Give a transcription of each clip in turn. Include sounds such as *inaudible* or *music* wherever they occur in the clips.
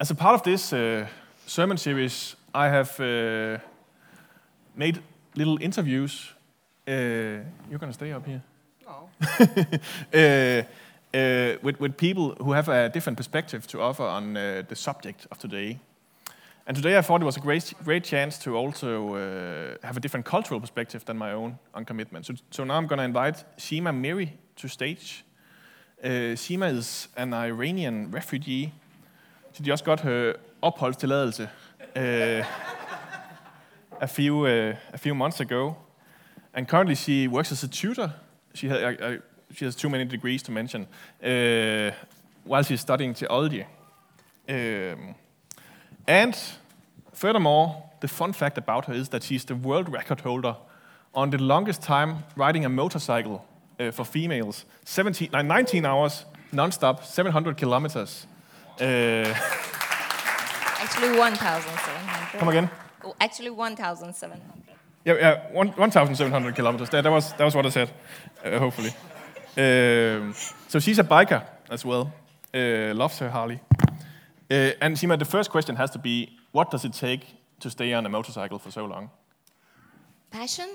As a part of this uh, sermon series, I have uh, made little interviews. Uh, you're going to stay up here? No. Uh, uh, with, with people who have a different perspective to offer on uh, the subject of today. And today I thought it was a great, great chance to also uh, have a different cultural perspective than my own on commitment. So, so now I'm going to invite Shima Miri to stage. Uh, Shima is an Iranian refugee. She just got her opholdstilladelse uh, a, few, uh, a few months ago. And currently she works as a tutor. She, I- I- she has too many degrees to mention. Uh, while she's studying theology. Um, and furthermore, the fun fact about her is that she's the world record holder on the longest time riding a motorcycle uh, for females 17, uh, 19 hours non-stop, 700 kilometers. Uh, Actually, 1,700. come again? Oh, Actually, 1,700. Yeah, yeah one- 1,700 kilometers. That, that, was, that was what I said, uh, hopefully. Um, so she's a biker as well, uh, loves her Harley. Uh, and Shima, the first question has to be, what does it take to stay on a motorcycle for so long? Passion?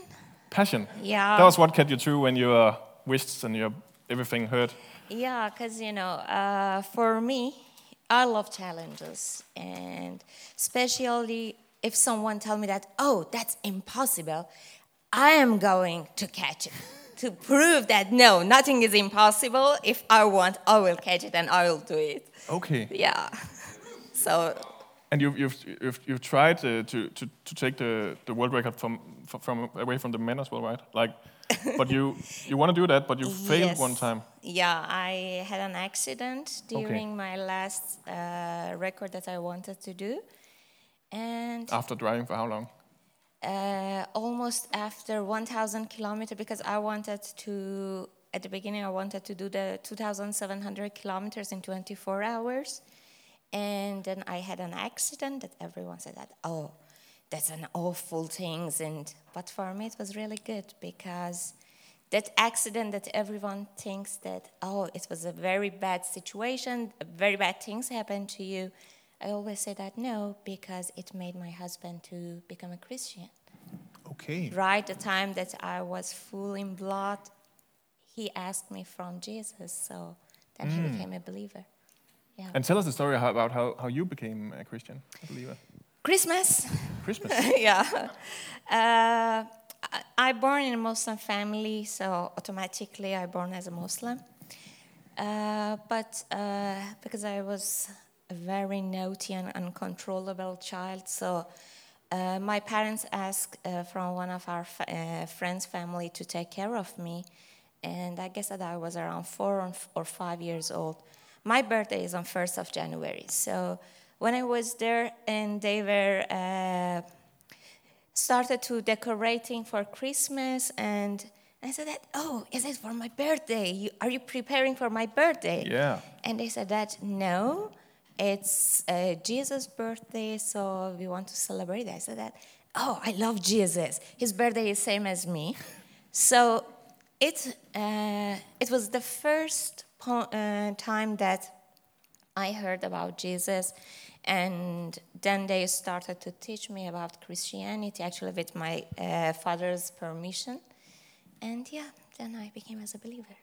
Passion. Yeah. That was what kept you through when your wrists and your everything hurt. Yeah, because, you know, uh, for me, I love challenges. And especially if someone tell me that, oh, that's impossible, I am going to catch it. *laughs* To prove that no, nothing is impossible. If I want, I will catch it and I will do it. Okay. Yeah. *laughs* So And you've, you've, you've, you've tried uh, to, to, to take the, the world record from, from, from away from the men as well, right? Like, *laughs* but you, you want to do that, but you failed Yes. one time. Yeah, I had an accident during my last uh, record that I wanted to do. And After driving for how long? uh, almost after 1,000 kilometers, because I wanted to, at the beginning, I wanted to do the 2,700 kilometers in 24 hours. And then I had an accident that everyone said that, oh, that's an awful thing. And, but for me, it was really good because that accident that everyone thinks that, oh, it was a very bad situation, very bad things happened to you. I always say that no, because it made my husband to become a Christian. Okay. Right the time that I was full in blood, he asked me from Jesus, so then he mm. became a believer. Yeah. And tell us the story about how, how you became a Christian, a believer. Christmas. Christmas. *laughs* yeah. Uh, I, I born in a Muslim family, so automatically I born as a Muslim. Uh, but uh, because I was a very naughty and uncontrollable child, so uh, my parents asked uh, from one of our fa- uh, friends' family to take care of me, and I guess that I was around four or or five years old. My birthday is on first of January, so when I was there and they were uh, started to decorating for Christmas and I said that, oh, is it for my birthday? You, are you preparing for my birthday? Yeah. And they said that, no, it's uh, Jesus' birthday, so we want to celebrate. I said that, oh, I love Jesus. His birthday is same as me. So it, uh, it was the first po- uh, time that I heard about Jesus, and then they started to teach me about Christianity, actually with my uh, father's permission. And yeah, then I became as a believer.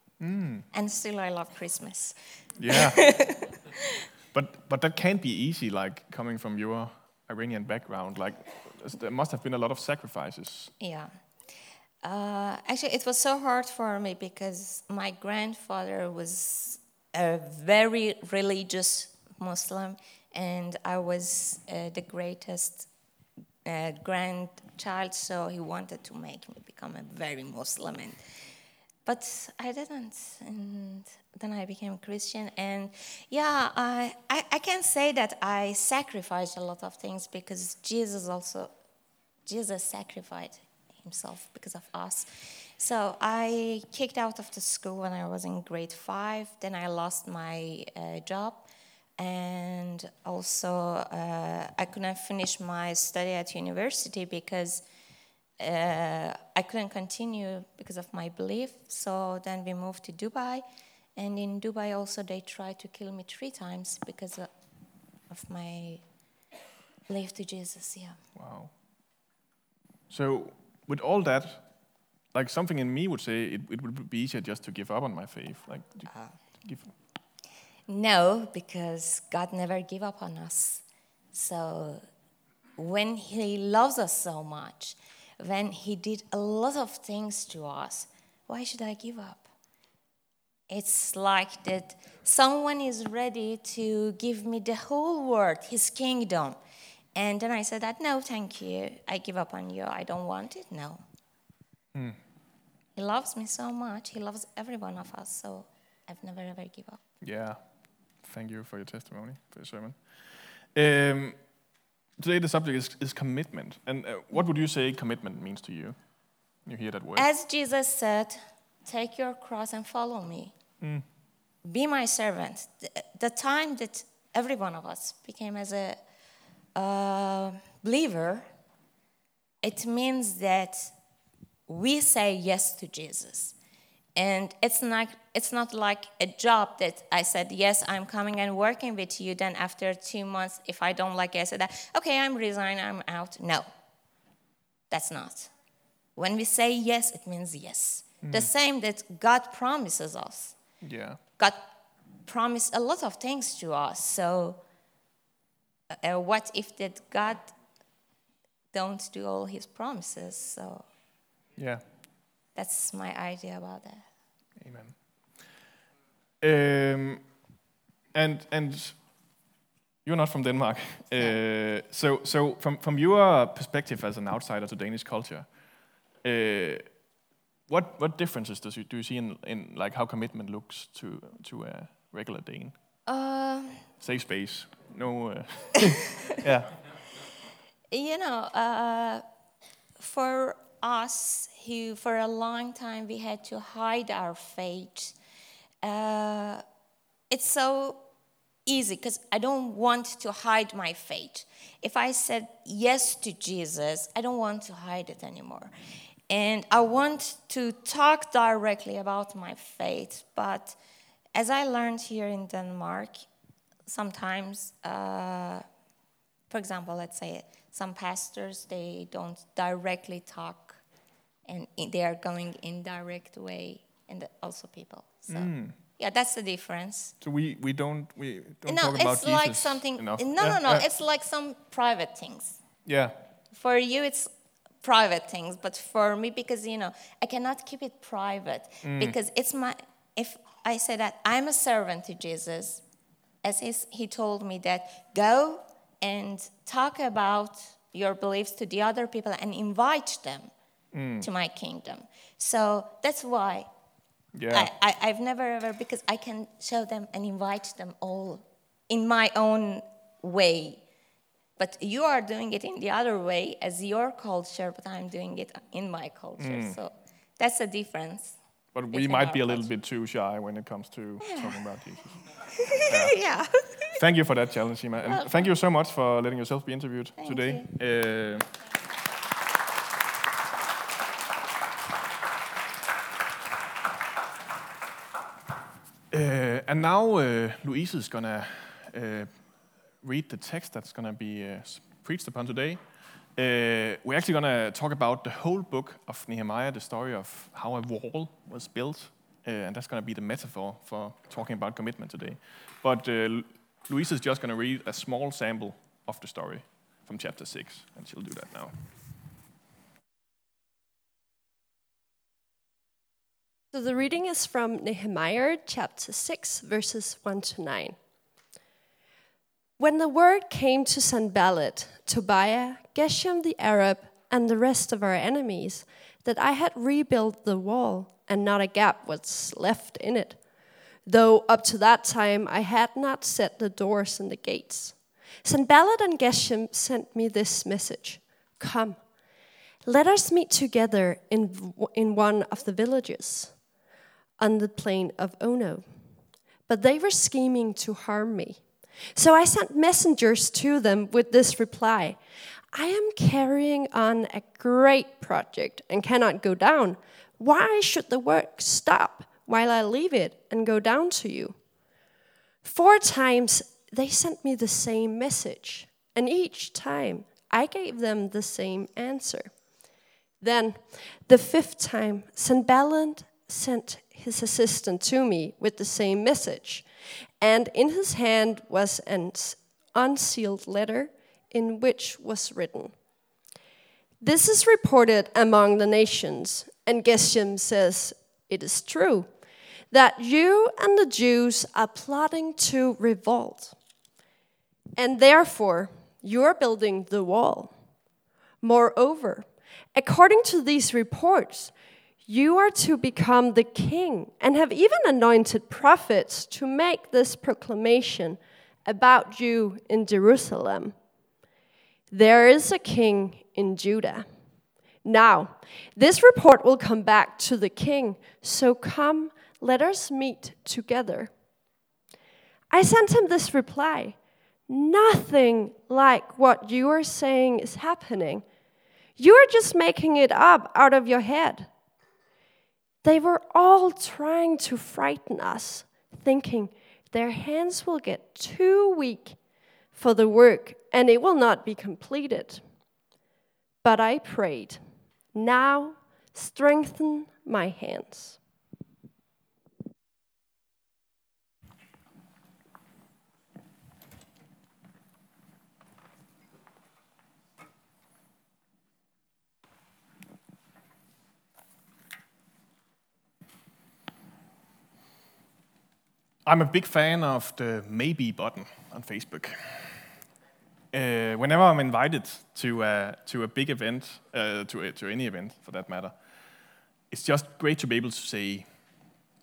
And still, I love Christmas. Yeah. *laughs* but but that can't be easy, like coming from your Iranian background. Like there must have been a lot of sacrifices. Yeah. Uh, actually, it was so hard for me because my grandfather was a very religious Muslim, and I was uh, the greatest uh, grandchild, so he wanted to make me become a very Muslim. And, but I didn't, and then I became Christian. And yeah, I, I, I can say that I sacrificed a lot of things because Jesus also Jesus sacrificed himself because of us. So I kicked out of the school when I was in grade five. Then I lost my uh, job, and also uh, I couldn't finish my study at university because uh, I couldn't continue because of my belief. So then we moved to Dubai, and in Dubai also they tried to kill me three times because of my belief to Jesus. Yeah. Wow. So, with all that, like something in me would say it, it would be easier just to give up on my faith. Like, to ah. give, No, because God never give up on us. So when He loves us so much, when He did a lot of things to us, why should I give up? It's like that someone is ready to give me the whole world, His kingdom. And then I said that, no, thank you. I give up on you. I don't want it. No. He loves me so much. He loves every one of us. So I've never ever give up. Yeah. Thank you for your testimony, for your sermon. Um, today, the subject is, is commitment. And uh, what would you say commitment means to you? You hear that word? As Jesus said, take your cross and follow me. Be my servant. The, the time that every one of us became as a uh, believer, it means that we say yes to Jesus. And it's not, it's not like a job that I said, yes, I'm coming and working with you. Then after two months, if I don't like it, I said, that, okay, I'm resigning, I'm out. No, that's not. When we say yes, it means yes. The same that God promises us. yeah. God promised a lot of things to us. So, uh, what if that God don't do all His promises? So, Yeah. that's my idea about that. Amen. Um, and and you're not from Denmark, uh, so so from from your perspective as an outsider to Danish culture, uh, what what differences does you, do you see in, in like how commitment looks to to a regular Dane? Uh, Safe space, no. Uh, *laughs* yeah. you know, uh, for us who, for a long time, we had to hide our faith. Uh, it's so easy because I don't want to hide my faith. If I said yes to Jesus, I don't want to hide it anymore. And I want to talk directly about my faith. But as I learned here in Denmark, sometimes, uh, for example, let's say some pastors, they don't directly talk and they are going indirect way, and also people. So, yeah, that's the difference. So we, we don't we don't no, talk about it's Jesus like something. enough. No, Yeah, no, no. yeah, It's like some private things. yeah. For you, it's private things, but for me, because you know, I cannot keep it private because it's my. If I say that I'm a servant to Jesus, as his, he told me that go and talk about your beliefs to the other people and invite them mm. to my kingdom. So that's why yeah. I, I, I've never ever, because I can show them and invite them all in my own way. But you are doing it in the other way as your culture, but I'm doing it in my culture. Mm. So that's the difference. But we might be a little bit too shy when it comes to talking about Jesus. *laughs* yeah. Thank you for that challenge, Shima. And thank you so much for letting yourself be interviewed today. Uh, uh, and now uh, Louise is going to uh, read the text that's going to be uh, preached upon today. Uh, we're actually going to talk about the whole book of Nehemiah, the story of how a wall was built. Uh, and that's going to be the metaphor for talking about commitment today. But uh, Louise is just going to read a small sample of the story from chapter 6, and she'll do that now. So the reading is from Nehemiah chapter 6, verses 1 to 9. When the word came to Sanballat, Tobiah, Geshem the Arab, and the rest of our enemies that I had rebuilt the wall, and not a gap was left in it, though up to that time I had not set the doors and the gates. Sanballat and Geshem sent me this message Come, let us meet together in, in one of the villages on the plain of Ono. But they were scheming to harm me. So I sent messengers to them with this reply I am carrying on a great project and cannot go down. Why should the work stop while I leave it and go down to you? Four times they sent me the same message, and each time I gave them the same answer. Then, the fifth time, Sanballat sent his assistant to me with the same message, and in his hand was an unsealed letter in which was written, This is reported among the nations, and Geshem says, It is true that you and the Jews are plotting to revolt. And therefore, you are building the wall. Moreover, according to these reports, you are to become the king and have even anointed prophets to make this proclamation about you in Jerusalem. There is a king in Judah. Now, this report will come back to the king, so come, let us meet together. I sent him this reply Nothing like what you are saying is happening. You are just making it up out of your head. They were all trying to frighten us, thinking their hands will get too weak for the work and it will not be completed. But I prayed, Now strengthen my hands. I'm a big fan of the maybe button on Facebook. Uh, whenever I'm invited to a, to a big event, uh, to, a, to any event for that matter, it's just great to be able to say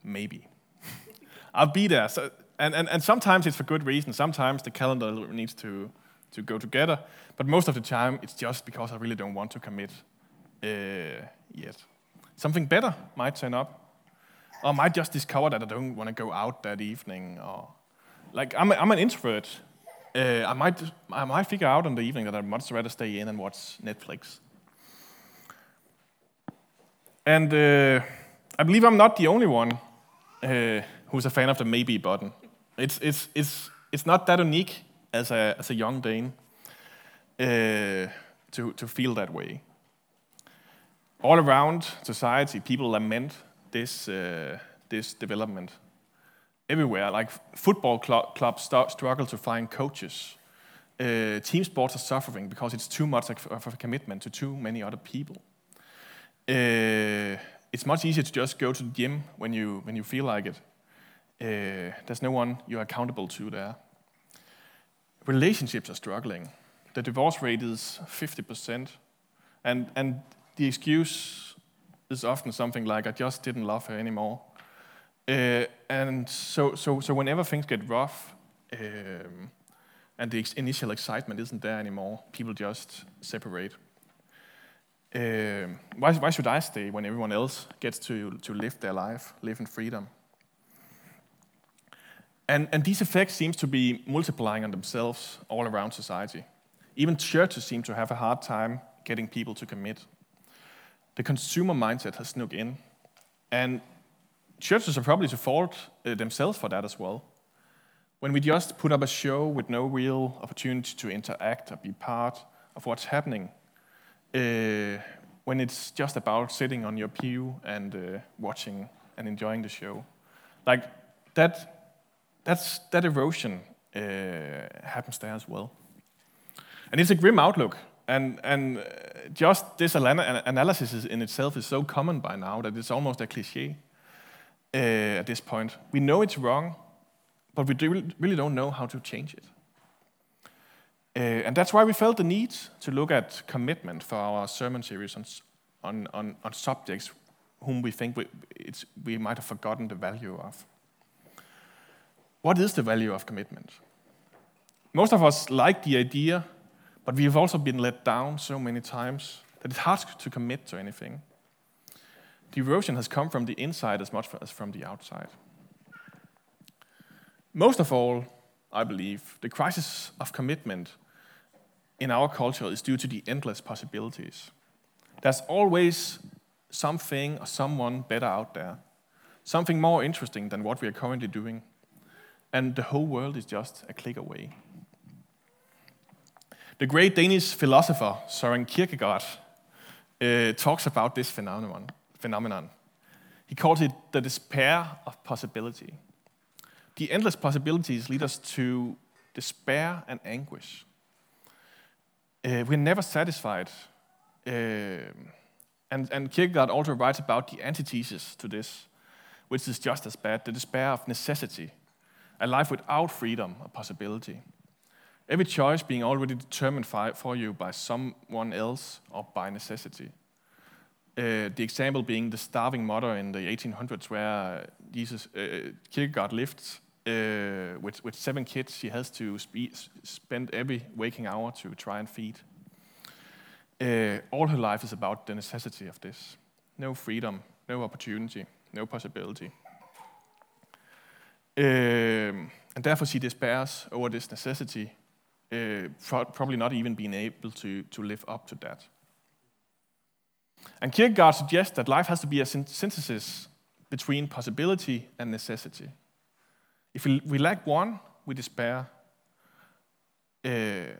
maybe. *laughs* I'll be there. So, and, and, and sometimes it's for good reason. Sometimes the calendar needs to, to go together. But most of the time, it's just because I really don't want to commit uh, yet. Something better might turn up or I might just discover that I don't want to go out that evening. Or like I'm, a, I'm an introvert. Uh, I might I might figure out in the evening that I'd much rather stay in and watch Netflix. And uh, I believe I'm not the only one uh, who's a fan of the maybe button. It's it's it's it's not that unique as a as a young Dane uh, to to feel that way. All around society, people lament this, uh, this development everywhere. Like football cl- clubs start, struggle to find coaches. Uh, team sports are suffering because it's too much of a commitment to too many other people. Uh, it's much easier to just go to the gym when you, when you feel like it. Uh, there's no one you're accountable to there. Relationships are struggling. The divorce rate is 50%. And, and the excuse is often something like, I just didn't love her anymore. Uh, and so, so, so whenever things get rough um, and the initial excitement isn't there anymore, people just separate. Uh, why, why should I stay when everyone else gets to, to live their life, live in freedom? And, and these effects seem to be multiplying on themselves all around society. Even churches seem to have a hard time getting people to commit the consumer mindset has snuck in. And churches are probably to fault uh, themselves for that as well. When we just put up a show with no real opportunity to interact or be part of what's happening, uh, when it's just about sitting on your pew and uh, watching and enjoying the show, like that, that's, that erosion uh, happens there as well. And it's a grim outlook and, and uh, just this analysis in itself is so common by now that it's almost a cliche uh, at this point. We know it's wrong, but we do, really don't know how to change it. Uh, and that's why we felt the need to look at commitment for our sermon series on, on, on, on subjects whom we think we, we might have forgotten the value of. What is the value of commitment? Most of us like the idea but we have also been let down so many times that it's hard to commit to anything. The erosion has come from the inside as much as from the outside. Most of all, I believe, the crisis of commitment in our culture is due to the endless possibilities. There's always something or someone better out there, something more interesting than what we are currently doing. and the whole world is just a click away. The great Danish philosopher Søren Kierkegaard uh, talks about this phenomenon, phenomenon. He calls it the despair of possibility. The endless possibilities lead us to despair and anguish. Uh, we're never satisfied. Uh, and, and Kierkegaard also writes about the antithesis to this, which is just as bad the despair of necessity, a life without freedom or possibility. Every choice being already determined for you by someone else or by necessity. Uh, the example being the starving mother in the 1800s, where Jesus uh, Kierkegaard lived uh, with, with seven kids. She has to spe- spend every waking hour to try and feed. Uh, all her life is about the necessity of this. No freedom, no opportunity, no possibility. Um, and therefore she despairs over this necessity, uh, probably not even being able to, to live up to that. And Kierkegaard suggests that life has to be a synthesis between possibility and necessity. If we, lack one, we despair. Uh,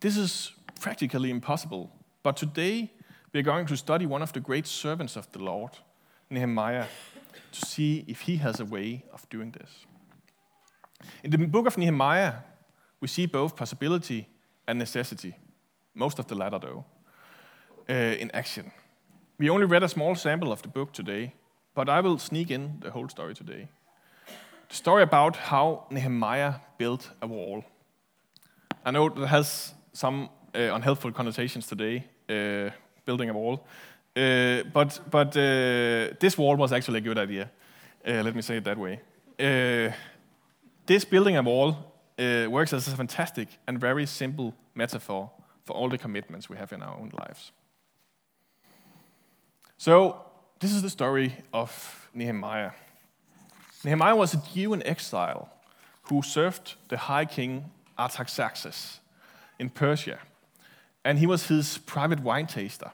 this is practically impossible. But today, we are going to study one of the great servants of the Lord, Nehemiah, to see if he has a way of doing this. In the book of Nehemiah, we see both possibility and necessity, most of the latter, though, uh, in action. We only read a small sample of the book today, but I will sneak in the whole story today. The story about how Nehemiah built a wall. I know that has some uh, unhelpful connotations today, uh, building a wall, uh, but, but uh, this wall was actually a good idea. Uh, let me say it that way. Uh, this building a wall works as a fantastic and very simple metaphor for all the commitments we have in our own lives. So, this is the story of Nehemiah. Nehemiah was a Jew in exile who served the high king Artaxerxes in Persia, and he was his private wine taster.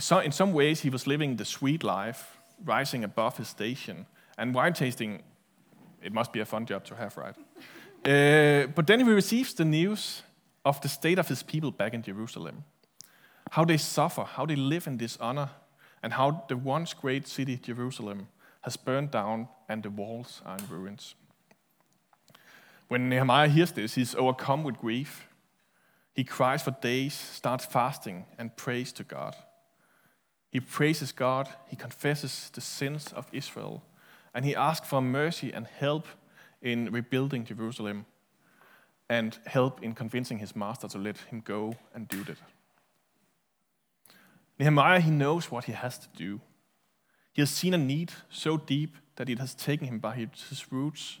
So, in some ways, he was living the sweet life, rising above his station, and wine tasting, it must be a fun job to have, right? Uh, but then he receives the news of the state of his people back in Jerusalem how they suffer, how they live in dishonor, and how the once great city, Jerusalem, has burned down and the walls are in ruins. When Nehemiah hears this, he's overcome with grief. He cries for days, starts fasting, and prays to God. He praises God, he confesses the sins of Israel, and he asks for mercy and help in rebuilding Jerusalem and help in convincing his master to let him go and do that. Nehemiah, he knows what he has to do. He has seen a need so deep that it has taken him by his roots,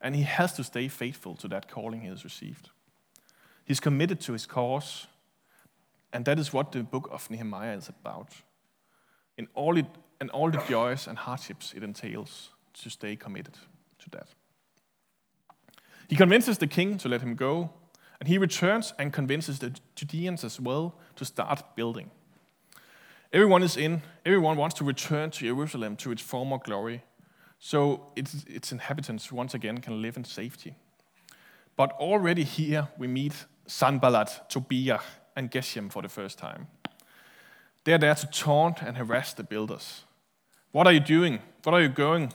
and he has to stay faithful to that calling he has received. He's committed to his cause, and that is what the book of Nehemiah is about. In all it, and all the joys and hardships it entails to stay committed to that. He convinces the king to let him go, and he returns and convinces the Judeans as well to start building. Everyone is in. Everyone wants to return to Jerusalem to its former glory, so its, its inhabitants once again can live in safety. But already here we meet Sanballat, Tobiah, and Geshem for the first time. They are there to taunt and harass the builders. What are you doing? What are you going?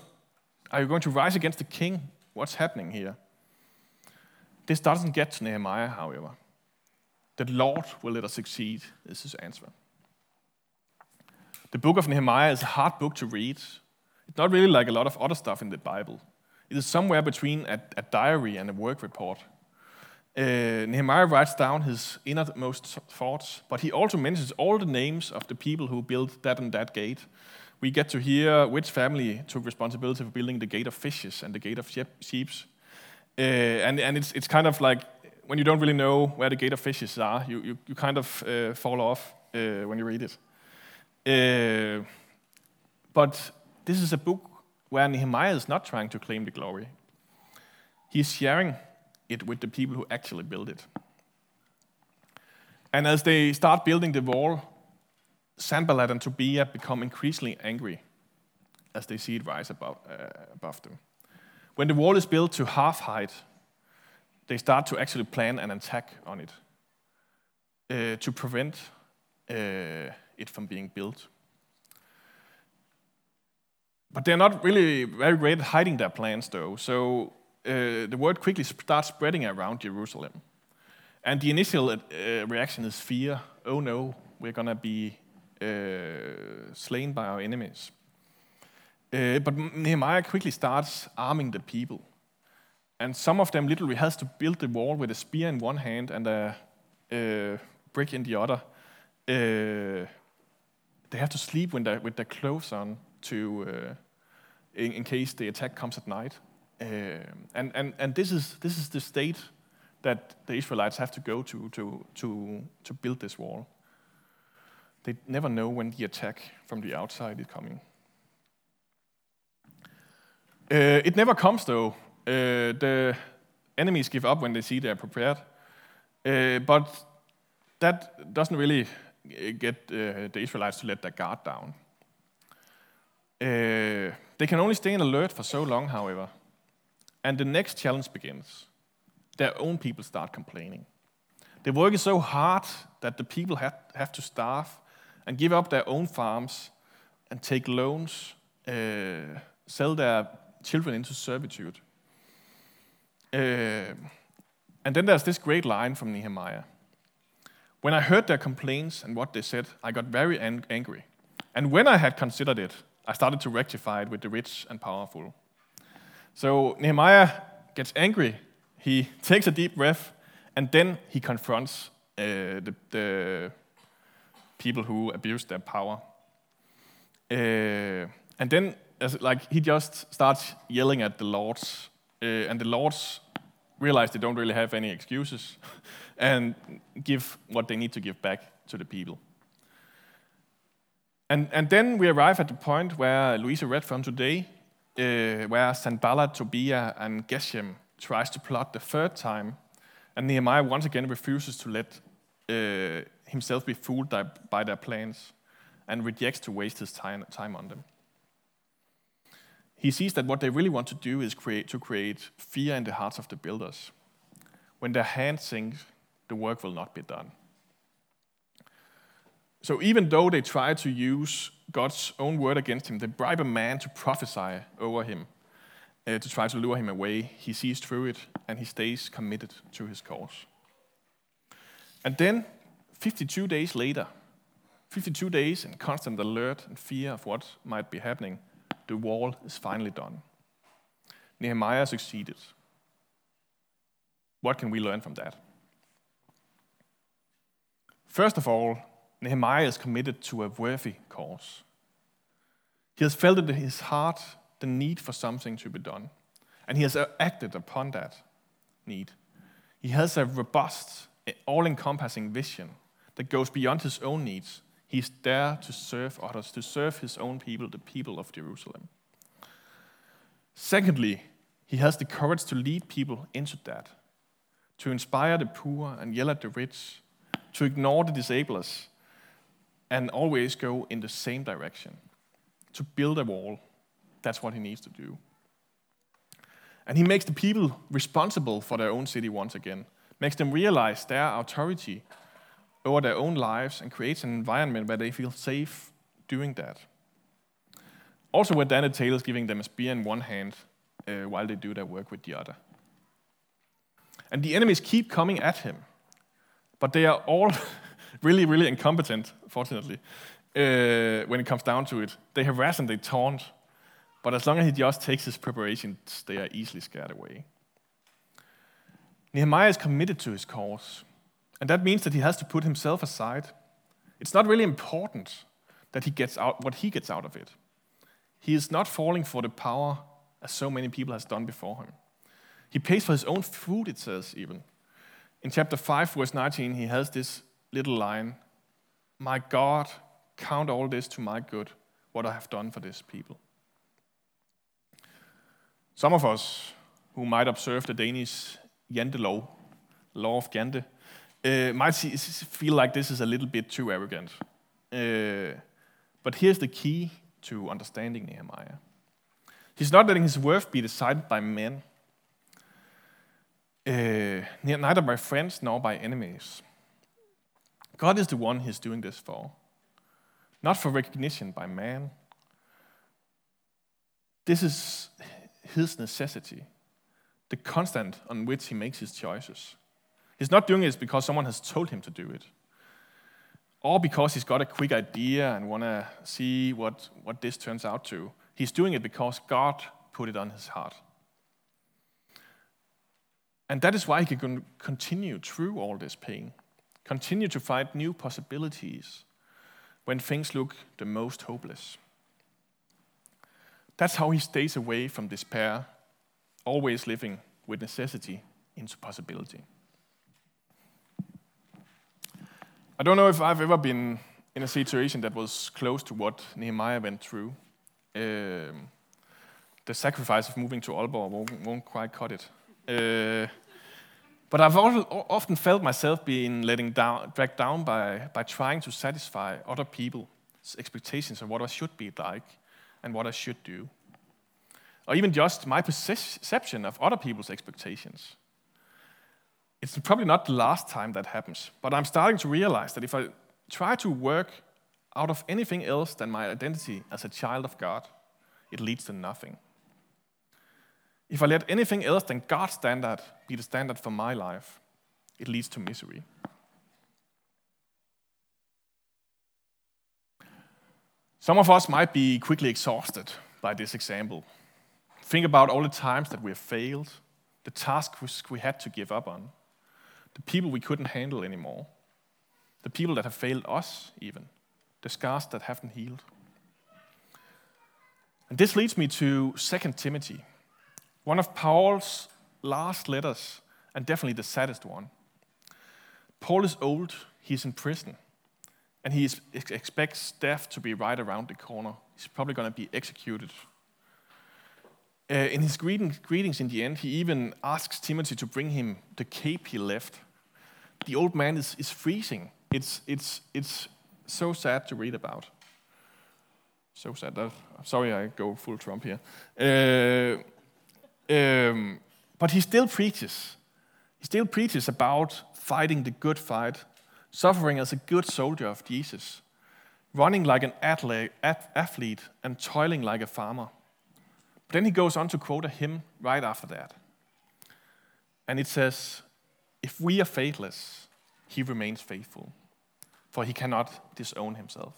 Are you going to rise against the king? What's happening here? This doesn't get to Nehemiah, however. The Lord will let us succeed, is his answer. The book of Nehemiah is a hard book to read. It's not really like a lot of other stuff in the Bible. It is somewhere between a, a diary and a work report. Uh, Nehemiah writes down his innermost thoughts, but he also mentions all the names of the people who built that and that gate. We get to hear which family took responsibility for building the gate of fishes and the gate of sheep. Uh, and and it's, it's kind of like when you don't really know where the gate of fishes are, you, you, you kind of uh, fall off uh, when you read it. Uh, but this is a book where Nehemiah is not trying to claim the glory. He's sharing it with the people who actually built it. And as they start building the wall, Sanballat and Tobiah become increasingly angry as they see it rise above, uh, above them. When the wall is built to half height, they start to actually plan an attack on it uh, to prevent uh, it from being built. But they're not really very great at hiding their plans, though. So uh, the word quickly starts spreading around Jerusalem. And the initial uh, reaction is fear. Oh no, we're going to be uh, slain by our enemies. Uh, but Nehemiah quickly starts arming the people. And some of them literally has to build the wall with a spear in one hand and a, a brick in the other. Uh, they have to sleep with their clothes on to, uh, in, in, case the attack comes at night. Uh, and and, and this, is, this is the state that the Israelites have to go to to, to, to build this wall. They never know when the attack from the outside is coming. Uh, it never comes, though. Uh, the enemies give up when they see they're prepared. Uh, but that doesn't really get uh, the Israelites to let their guard down. Uh, they can only stay in alert for so long, however. And the next challenge begins. Their own people start complaining. They work so hard that the people have, have to starve and give up their own farms and take loans, uh, sell their children into servitude. Uh, and then there's this great line from Nehemiah. When I heard their complaints and what they said, I got very ang- angry. And when I had considered it, I started to rectify it with the rich and powerful. So Nehemiah gets angry. He *laughs* takes a deep breath, and then he confronts uh, the, the, people who abuse their power. Uh, and then, as, like, he just starts yelling at the lords, uh, and the lords realize they don't really have any excuses *laughs* and give what they need to give back to the people. And, and then we arrive at the point where Louisa read from today, uh, where Sanballat, Tobiah, and Geshem tries to plot the third time, and Nehemiah once again refuses to let uh, himself be fooled by their plans and rejects to waste his time, time on them. He sees that what they really want to do is create, to create fear in the hearts of the builders. When their hands sink, the work will not be done. So even though they try to use God's own word against him, they bribe a man to prophesy over him, uh, to try to lure him away. He sees through it and he stays committed to his cause. And then, 52 days later, 52 days in constant alert and fear of what might be happening, the wall is finally done. Nehemiah succeeded. What can we learn from that? First of all, Nehemiah is committed to a worthy cause. He has felt in his heart the need for something to be done, and he has acted upon that need. He has a robust, all encompassing vision that goes beyond his own needs He's there to serve others, to serve his own people, the people of Jerusalem. Secondly, he has the courage to lead people into that, to inspire the poor and yell at the rich, to ignore the disablers and always go in the same direction, to build a wall. That's what he needs to do. And he makes the people responsible for their own city once again, makes them realize their authority over their own lives and creates an environment where they feel safe doing that. Also, where Danny Taylor is giving them a spear in one hand uh, while they do their work with the other. And the enemies keep coming at him, but they are all *laughs* really, really incompetent, fortunately, uh, when it comes down to it. They harass and they taunt, but as long as he just takes his preparations, they are easily scared away. Nehemiah is committed to his cause. And that means that he has to put himself aside. It's not really important that he gets out what he gets out of it. He is not falling for the power as so many people has done before him. He pays for his own food, it says even. In chapter 5, verse 19, he has this little line My God, count all this to my good, what I have done for this people. Some of us who might observe the Danish Jantelov, law of Jante, uh, might feel like this is a little bit too arrogant. Uh, but here's the key to understanding Nehemiah He's not letting his worth be decided by men, uh, neither by friends nor by enemies. God is the one he's doing this for, not for recognition by man. This is his necessity, the constant on which he makes his choices. He's not doing it because someone has told him to do it, or because he's got a quick idea and want to see what, what this turns out to. He's doing it because God put it on his heart. And that is why he can continue through all this pain, continue to find new possibilities when things look the most hopeless. That's how he stays away from despair, always living with necessity into possibility. I don't know if I've ever been in a situation that was close to what Nehemiah went through. Um, the sacrifice of moving to Aalborg won't, won't quite cut it. Uh, but I've often felt myself being letting down, dragged down by, by trying to satisfy other people's expectations of what I should be like and what I should do. Or even just my perception of other people's expectations. It's probably not the last time that happens, but I'm starting to realize that if I try to work out of anything else than my identity as a child of God, it leads to nothing. If I let anything else than God's standard be the standard for my life, it leads to misery. Some of us might be quickly exhausted by this example. Think about all the times that we have failed, the tasks we had to give up on, the people we couldn't handle anymore, the people that have failed us, even, the scars that haven't healed. And this leads me to 2 Timothy, one of Paul's last letters, and definitely the saddest one. Paul is old, he's in prison, and he is, expects death to be right around the corner. He's probably going to be executed. Uh, in his greeting, greetings in the end, he even asks Timothy to bring him the cape he left the old man is, is freezing. It's, it's, it's so sad to read about. So sad. That, sorry, I go full Trump here. Uh, um, but he still preaches. He still preaches about fighting the good fight, suffering as a good soldier of Jesus, running like an athlete, and toiling like a farmer. But then he goes on to quote a hymn right after that. And it says, if we are faithless, he remains faithful, for he cannot disown himself.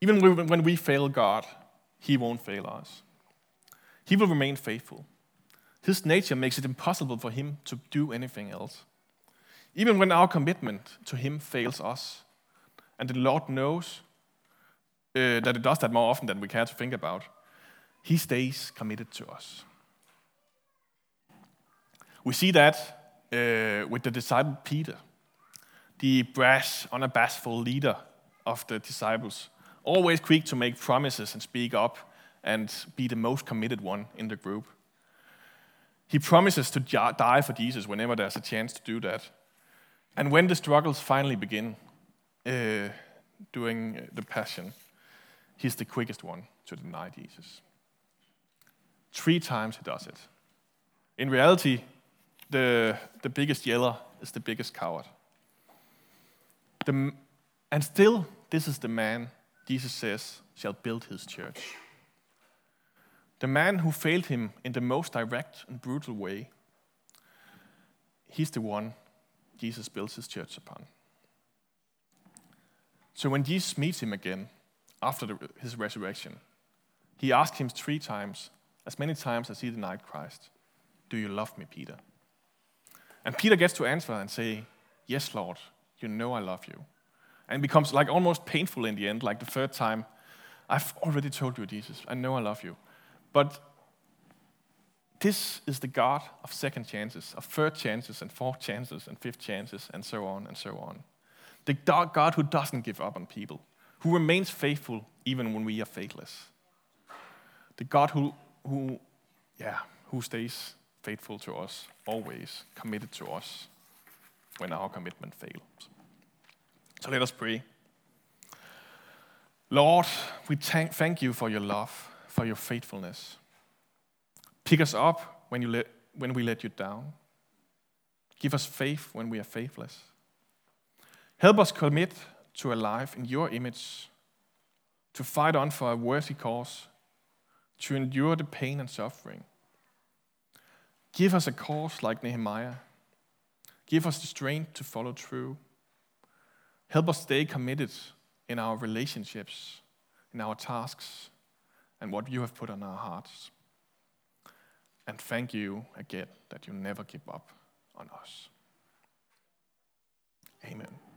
Even when we fail God, he won't fail us. He will remain faithful. His nature makes it impossible for him to do anything else. Even when our commitment to him fails us, and the Lord knows uh, that it does that more often than we care to think about, he stays committed to us. We see that uh, with the disciple Peter, the brash, unabashful leader of the disciples, always quick to make promises and speak up and be the most committed one in the group. He promises to die for Jesus whenever there's a chance to do that. And when the struggles finally begin uh, during the Passion, he's the quickest one to deny Jesus. Three times he does it. In reality, the, the biggest yeller is the biggest coward. The, and still, this is the man Jesus says shall build his church. The man who failed him in the most direct and brutal way, he's the one Jesus builds his church upon. So when Jesus meets him again after the, his resurrection, he asks him three times, as many times as he denied Christ, Do you love me, Peter? And Peter gets to answer and say, Yes, Lord, you know I love you. And it becomes like almost painful in the end, like the third time. I've already told you, Jesus, I know I love you. But this is the God of second chances, of third chances, and fourth chances, and fifth chances, and so on and so on. The God who doesn't give up on people, who remains faithful even when we are faithless. The God who, who, yeah, who stays faithful to us, always committed to us when our commitment fails. So let us pray. Lord, we thank you for your love, for your faithfulness. Pick us up when, you let, when we let you down. Give us faith when we are faithless. Help us commit to a life in your image, to fight on for a worthy cause, to endure the pain and suffering. Give us a cause like Nehemiah. Give us the strength to follow through. Help us stay committed in our relationships, in our tasks, and what you have put on our hearts. And thank you again that you never give up on us. Amen.